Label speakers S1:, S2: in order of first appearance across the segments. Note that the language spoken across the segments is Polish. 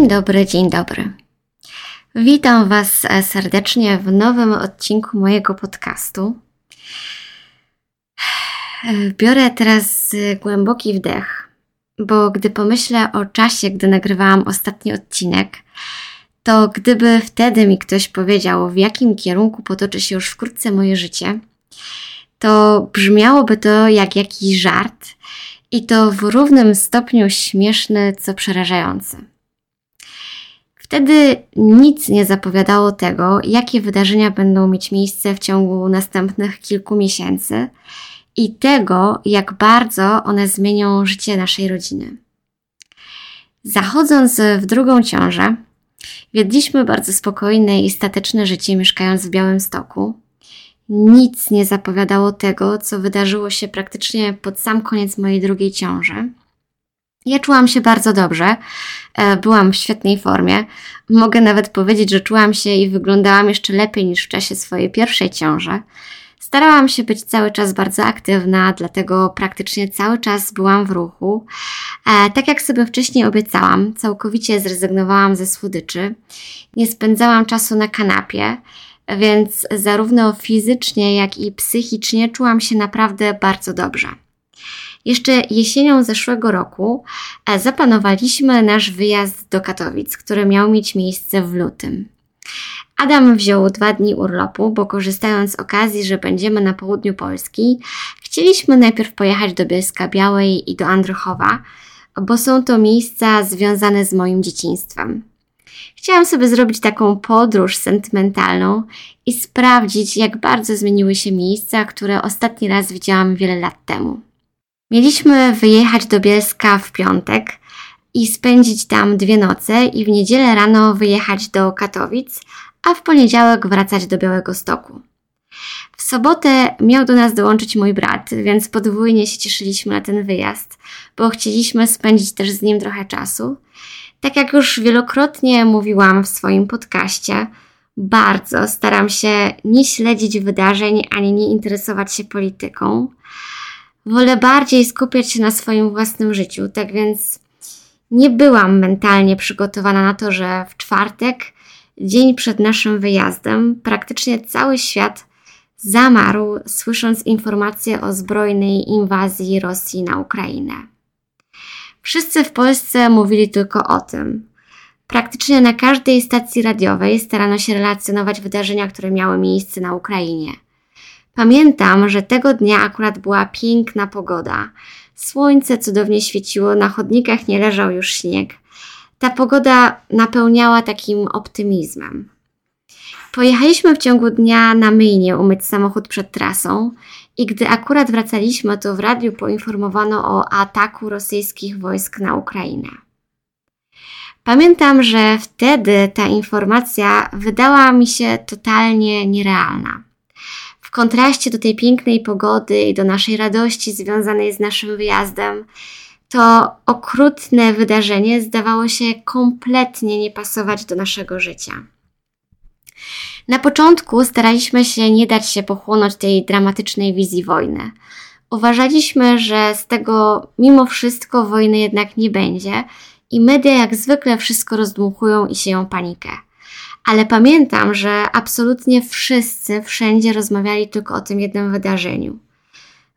S1: Dzień dobry, dzień dobry. Witam Was serdecznie w nowym odcinku mojego podcastu. Biorę teraz głęboki wdech, bo gdy pomyślę o czasie, gdy nagrywałam ostatni odcinek, to gdyby wtedy mi ktoś powiedział, w jakim kierunku potoczy się już wkrótce moje życie, to brzmiałoby to jak jakiś żart i to w równym stopniu śmieszny, co przerażający. Wtedy nic nie zapowiadało tego, jakie wydarzenia będą mieć miejsce w ciągu następnych kilku miesięcy i tego, jak bardzo one zmienią życie naszej rodziny. Zachodząc w drugą ciążę, wiedliśmy bardzo spokojne i stateczne życie mieszkając w Białym Stoku. Nic nie zapowiadało tego, co wydarzyło się praktycznie pod sam koniec mojej drugiej ciąży. Ja czułam się bardzo dobrze, e, byłam w świetnej formie. Mogę nawet powiedzieć, że czułam się i wyglądałam jeszcze lepiej niż w czasie swojej pierwszej ciąży. Starałam się być cały czas bardzo aktywna, dlatego praktycznie cały czas byłam w ruchu. E, tak jak sobie wcześniej obiecałam, całkowicie zrezygnowałam ze słodyczy. Nie spędzałam czasu na kanapie, więc zarówno fizycznie, jak i psychicznie czułam się naprawdę bardzo dobrze. Jeszcze jesienią zeszłego roku e, zaplanowaliśmy nasz wyjazd do Katowic, który miał mieć miejsce w lutym. Adam wziął dwa dni urlopu, bo korzystając z okazji, że będziemy na południu Polski, chcieliśmy najpierw pojechać do Bielska Białej i do Andrychowa, bo są to miejsca związane z moim dzieciństwem. Chciałam sobie zrobić taką podróż sentymentalną i sprawdzić, jak bardzo zmieniły się miejsca, które ostatni raz widziałam wiele lat temu. Mieliśmy wyjechać do Bielska w piątek i spędzić tam dwie noce i w niedzielę rano wyjechać do Katowic, a w poniedziałek wracać do Białego Stoku. W sobotę miał do nas dołączyć mój brat, więc podwójnie się cieszyliśmy na ten wyjazd, bo chcieliśmy spędzić też z nim trochę czasu. Tak jak już wielokrotnie mówiłam w swoim podcaście, bardzo staram się nie śledzić wydarzeń ani nie interesować się polityką. Wolę bardziej skupiać się na swoim własnym życiu, tak więc nie byłam mentalnie przygotowana na to, że w czwartek, dzień przed naszym wyjazdem, praktycznie cały świat zamarł, słysząc informacje o zbrojnej inwazji Rosji na Ukrainę. Wszyscy w Polsce mówili tylko o tym. Praktycznie na każdej stacji radiowej starano się relacjonować wydarzenia, które miały miejsce na Ukrainie. Pamiętam, że tego dnia akurat była piękna pogoda. Słońce cudownie świeciło, na chodnikach nie leżał już śnieg. Ta pogoda napełniała takim optymizmem. Pojechaliśmy w ciągu dnia na myjnie umyć samochód przed trasą i gdy akurat wracaliśmy, to w radiu poinformowano o ataku rosyjskich wojsk na Ukrainę. Pamiętam, że wtedy ta informacja wydała mi się totalnie nierealna. W kontraście do tej pięknej pogody i do naszej radości związanej z naszym wyjazdem, to okrutne wydarzenie zdawało się kompletnie nie pasować do naszego życia. Na początku staraliśmy się nie dać się pochłonąć tej dramatycznej wizji wojny. Uważaliśmy, że z tego mimo wszystko wojny jednak nie będzie i media jak zwykle wszystko rozdmuchują i sieją panikę ale pamiętam, że absolutnie wszyscy wszędzie rozmawiali tylko o tym jednym wydarzeniu.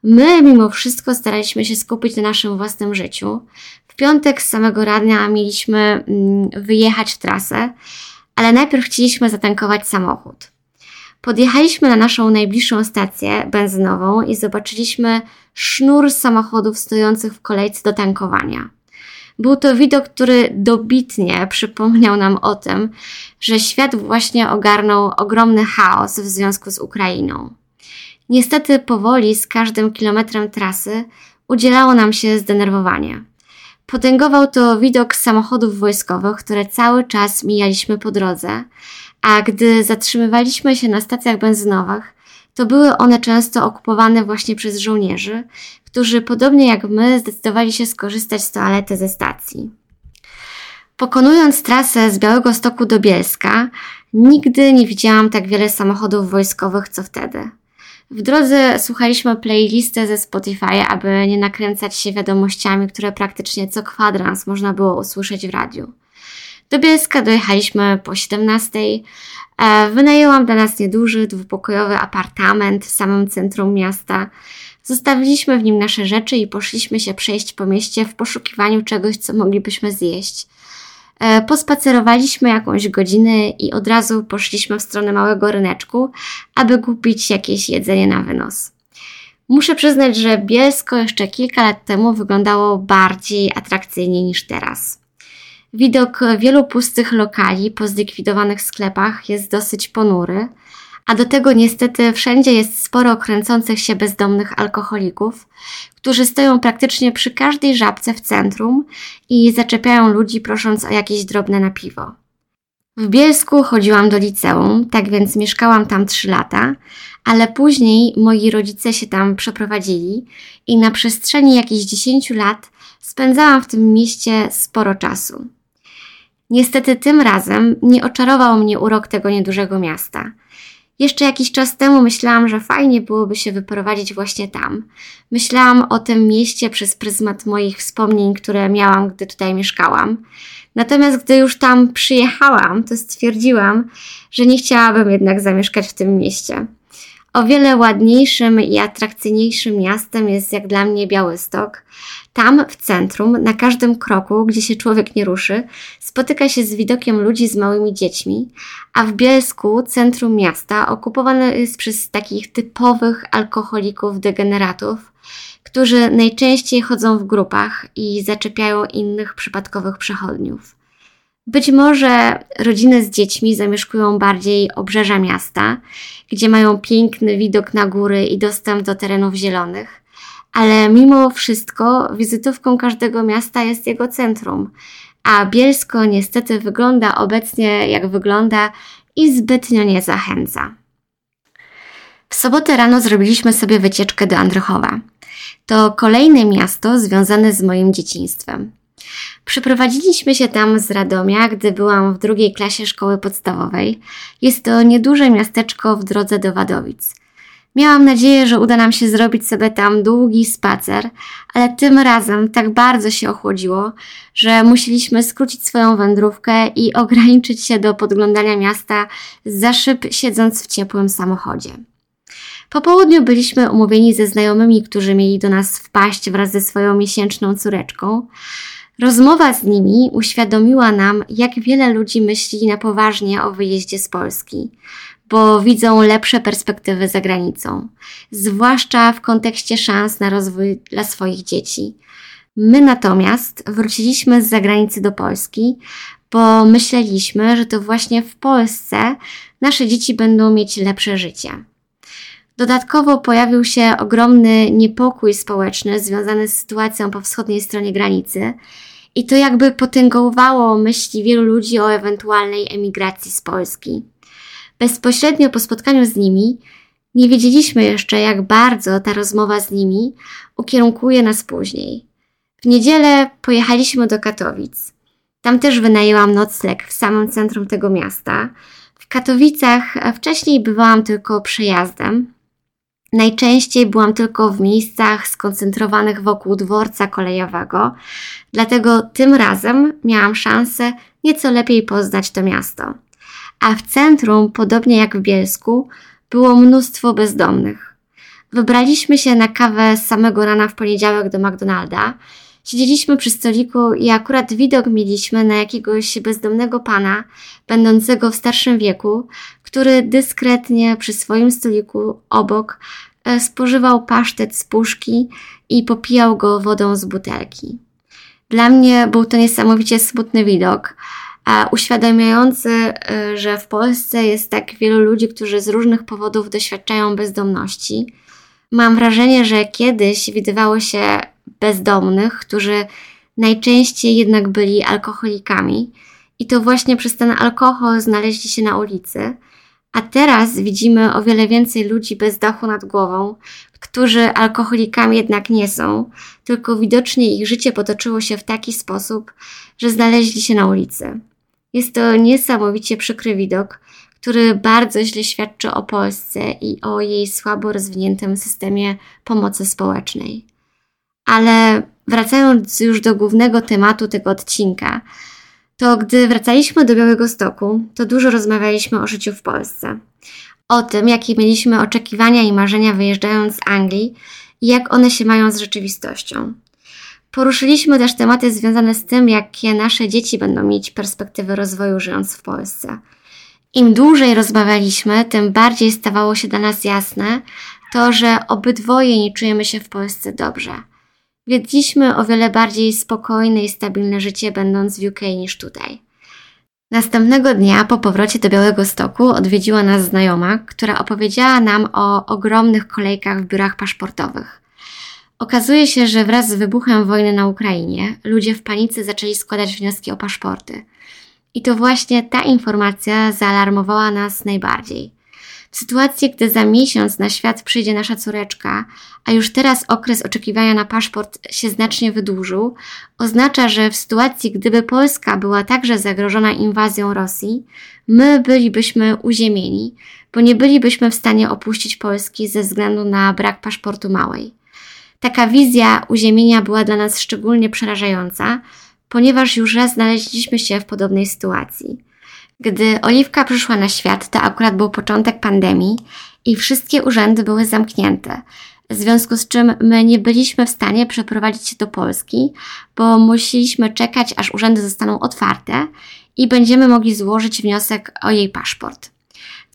S1: My mimo wszystko staraliśmy się skupić na naszym własnym życiu. W piątek z samego rana mieliśmy mm, wyjechać w trasę, ale najpierw chcieliśmy zatankować samochód. Podjechaliśmy na naszą najbliższą stację benzynową i zobaczyliśmy sznur samochodów stojących w kolejce do tankowania. Był to widok, który dobitnie przypomniał nam o tym, że świat właśnie ogarnął ogromny chaos w związku z Ukrainą. Niestety powoli z każdym kilometrem trasy udzielało nam się zdenerwowanie. Potęgował to widok samochodów wojskowych, które cały czas mijaliśmy po drodze, a gdy zatrzymywaliśmy się na stacjach benzynowych, to były one często okupowane właśnie przez żołnierzy, którzy podobnie jak my zdecydowali się skorzystać z toalety ze stacji. Pokonując trasę z Białego Stoku do Bielska, nigdy nie widziałam tak wiele samochodów wojskowych co wtedy. W drodze słuchaliśmy playlisty ze Spotify, aby nie nakręcać się wiadomościami, które praktycznie co kwadrans można było usłyszeć w radiu. Do Bielska dojechaliśmy po 17. E, wynajęłam dla nas nieduży, dwupokojowy apartament w samym centrum miasta. Zostawiliśmy w nim nasze rzeczy i poszliśmy się przejść po mieście w poszukiwaniu czegoś, co moglibyśmy zjeść. E, pospacerowaliśmy jakąś godzinę i od razu poszliśmy w stronę małego ryneczku, aby kupić jakieś jedzenie na wynos. Muszę przyznać, że Bielsko jeszcze kilka lat temu wyglądało bardziej atrakcyjnie niż teraz. Widok wielu pustych lokali po zlikwidowanych sklepach jest dosyć ponury, a do tego niestety wszędzie jest sporo kręcących się bezdomnych alkoholików, którzy stoją praktycznie przy każdej żabce w centrum i zaczepiają ludzi prosząc o jakieś drobne na piwo. W Bielsku chodziłam do liceum, tak więc mieszkałam tam trzy lata, ale później moi rodzice się tam przeprowadzili i na przestrzeni jakichś 10 lat spędzałam w tym mieście sporo czasu. Niestety tym razem nie oczarował mnie urok tego niedużego miasta. Jeszcze jakiś czas temu myślałam, że fajnie byłoby się wyprowadzić właśnie tam. Myślałam o tym mieście przez pryzmat moich wspomnień, które miałam, gdy tutaj mieszkałam. Natomiast gdy już tam przyjechałam, to stwierdziłam, że nie chciałabym jednak zamieszkać w tym mieście. O wiele ładniejszym i atrakcyjniejszym miastem jest jak dla mnie Białystok. Tam w centrum, na każdym kroku, gdzie się człowiek nie ruszy, spotyka się z widokiem ludzi z małymi dziećmi, a w Bielsku, centrum miasta, okupowane jest przez takich typowych alkoholików, degeneratów, którzy najczęściej chodzą w grupach i zaczepiają innych przypadkowych przechodniów. Być może rodziny z dziećmi zamieszkują bardziej obrzeża miasta, gdzie mają piękny widok na góry i dostęp do terenów zielonych, ale mimo wszystko wizytówką każdego miasta jest jego centrum, a Bielsko niestety wygląda obecnie jak wygląda i zbytnio nie zachęca. W sobotę rano zrobiliśmy sobie wycieczkę do Andrychowa. To kolejne miasto związane z moim dzieciństwem. Przyprowadziliśmy się tam z Radomia, gdy byłam w drugiej klasie szkoły podstawowej. Jest to nieduże miasteczko w drodze do Wadowic. Miałam nadzieję, że uda nam się zrobić sobie tam długi spacer, ale tym razem tak bardzo się ochłodziło, że musieliśmy skrócić swoją wędrówkę i ograniczyć się do podglądania miasta za szyb, siedząc w ciepłym samochodzie. Po południu byliśmy umówieni ze znajomymi, którzy mieli do nas wpaść wraz ze swoją miesięczną córeczką. Rozmowa z nimi uświadomiła nam, jak wiele ludzi myśli na poważnie o wyjeździe z Polski, bo widzą lepsze perspektywy za granicą, zwłaszcza w kontekście szans na rozwój dla swoich dzieci. My natomiast wróciliśmy z zagranicy do Polski, bo myśleliśmy, że to właśnie w Polsce nasze dzieci będą mieć lepsze życie. Dodatkowo pojawił się ogromny niepokój społeczny związany z sytuacją po wschodniej stronie granicy i to jakby potęgowało myśli wielu ludzi o ewentualnej emigracji z Polski. Bezpośrednio po spotkaniu z nimi nie wiedzieliśmy jeszcze, jak bardzo ta rozmowa z nimi ukierunkuje nas później. W niedzielę pojechaliśmy do Katowic. Tam też wynajęłam nocleg w samym centrum tego miasta. W Katowicach wcześniej bywałam tylko przejazdem, Najczęściej byłam tylko w miejscach skoncentrowanych wokół dworca kolejowego, dlatego tym razem miałam szansę nieco lepiej poznać to miasto. A w centrum, podobnie jak w Bielsku, było mnóstwo bezdomnych. Wybraliśmy się na kawę z samego rana w poniedziałek do McDonalda. Siedzieliśmy przy stoliku i akurat widok mieliśmy na jakiegoś bezdomnego pana, będącego w starszym wieku, który dyskretnie przy swoim stoliku obok e, spożywał pasztet z puszki i popijał go wodą z butelki. Dla mnie był to niesamowicie smutny widok, a uświadamiający, e, że w Polsce jest tak wielu ludzi, którzy z różnych powodów doświadczają bezdomności. Mam wrażenie, że kiedyś widywało się bezdomnych, którzy najczęściej jednak byli alkoholikami i to właśnie przez ten alkohol znaleźli się na ulicy. A teraz widzimy o wiele więcej ludzi bez dachu nad głową, którzy alkoholikami jednak nie są, tylko widocznie ich życie potoczyło się w taki sposób, że znaleźli się na ulicy. Jest to niesamowicie przykry widok, który bardzo źle świadczy o Polsce i o jej słabo rozwiniętym systemie pomocy społecznej. Ale wracając już do głównego tematu tego odcinka, to gdy wracaliśmy do Białego Stoku, to dużo rozmawialiśmy o życiu w Polsce. O tym, jakie mieliśmy oczekiwania i marzenia wyjeżdżając z Anglii i jak one się mają z rzeczywistością. Poruszyliśmy też tematy związane z tym, jakie nasze dzieci będą mieć perspektywy rozwoju żyjąc w Polsce. Im dłużej rozmawialiśmy, tym bardziej stawało się dla nas jasne to, że obydwoje nie czujemy się w Polsce dobrze. Wiedliśmy o wiele bardziej spokojne i stabilne życie będąc w UK niż tutaj. Następnego dnia po powrocie do Białego Stoku odwiedziła nas znajoma, która opowiedziała nam o ogromnych kolejkach w biurach paszportowych. Okazuje się, że wraz z wybuchem wojny na Ukrainie ludzie w panice zaczęli składać wnioski o paszporty. I to właśnie ta informacja zaalarmowała nas najbardziej. W sytuacji, gdy za miesiąc na świat przyjdzie nasza córeczka, a już teraz okres oczekiwania na paszport się znacznie wydłużył, oznacza, że w sytuacji, gdyby Polska była także zagrożona inwazją Rosji, my bylibyśmy uziemieni, bo nie bylibyśmy w stanie opuścić Polski ze względu na brak paszportu małej. Taka wizja uziemienia była dla nas szczególnie przerażająca, ponieważ już raz znaleźliśmy się w podobnej sytuacji. Gdy Oliwka przyszła na świat, to akurat był początek pandemii i wszystkie urzędy były zamknięte, w związku z czym my nie byliśmy w stanie przeprowadzić się do Polski, bo musieliśmy czekać, aż urzędy zostaną otwarte i będziemy mogli złożyć wniosek o jej paszport.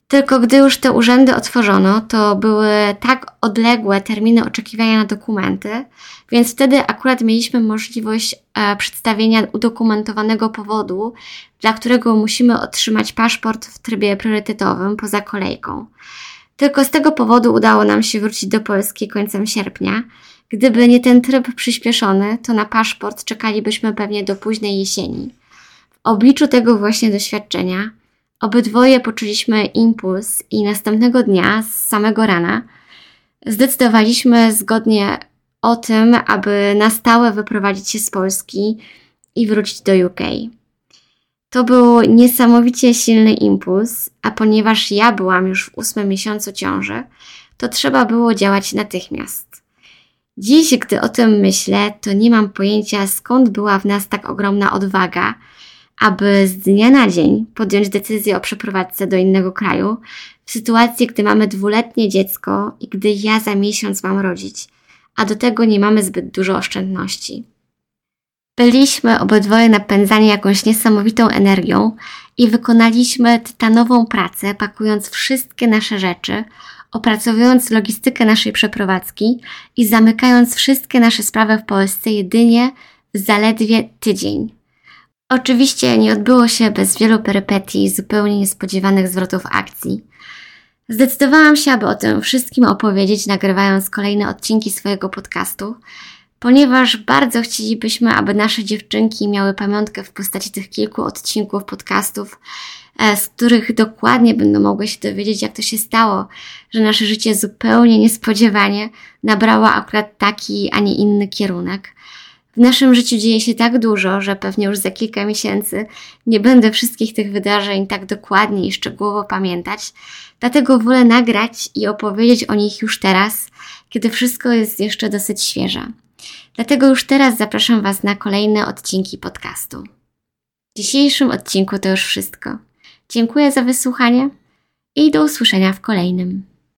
S1: Tylko gdy już te urzędy otworzono, to były tak odległe terminy oczekiwania na dokumenty, więc wtedy akurat mieliśmy możliwość e, przedstawienia udokumentowanego powodu, dla którego musimy otrzymać paszport w trybie priorytetowym poza kolejką. Tylko z tego powodu udało nam się wrócić do Polski końcem sierpnia. Gdyby nie ten tryb przyspieszony, to na paszport czekalibyśmy pewnie do późnej jesieni. W obliczu tego właśnie doświadczenia Obydwoje poczuliśmy impuls i następnego dnia, z samego rana, zdecydowaliśmy zgodnie o tym, aby na stałe wyprowadzić się z Polski i wrócić do UK. To był niesamowicie silny impuls, a ponieważ ja byłam już w ósmym miesiącu ciąży, to trzeba było działać natychmiast. Dziś, gdy o tym myślę, to nie mam pojęcia skąd była w nas tak ogromna odwaga, aby z dnia na dzień podjąć decyzję o przeprowadzce do innego kraju, w sytuacji, gdy mamy dwuletnie dziecko i gdy ja za miesiąc mam rodzić, a do tego nie mamy zbyt dużo oszczędności. Byliśmy obydwoje napędzani jakąś niesamowitą energią i wykonaliśmy tytanową pracę, pakując wszystkie nasze rzeczy, opracowując logistykę naszej przeprowadzki i zamykając wszystkie nasze sprawy w Polsce jedynie zaledwie tydzień. Oczywiście nie odbyło się bez wielu perypetii i zupełnie niespodziewanych zwrotów akcji. Zdecydowałam się, aby o tym wszystkim opowiedzieć, nagrywając kolejne odcinki swojego podcastu, ponieważ bardzo chcielibyśmy, aby nasze dziewczynki miały pamiątkę w postaci tych kilku odcinków podcastów, e, z których dokładnie będą mogły się dowiedzieć, jak to się stało, że nasze życie zupełnie niespodziewanie nabrało akurat taki, a nie inny kierunek. W naszym życiu dzieje się tak dużo, że pewnie już za kilka miesięcy nie będę wszystkich tych wydarzeń tak dokładnie i szczegółowo pamiętać, dlatego wolę nagrać i opowiedzieć o nich już teraz, kiedy wszystko jest jeszcze dosyć świeże. Dlatego już teraz zapraszam Was na kolejne odcinki podcastu. W dzisiejszym odcinku to już wszystko. Dziękuję za wysłuchanie i do usłyszenia w kolejnym.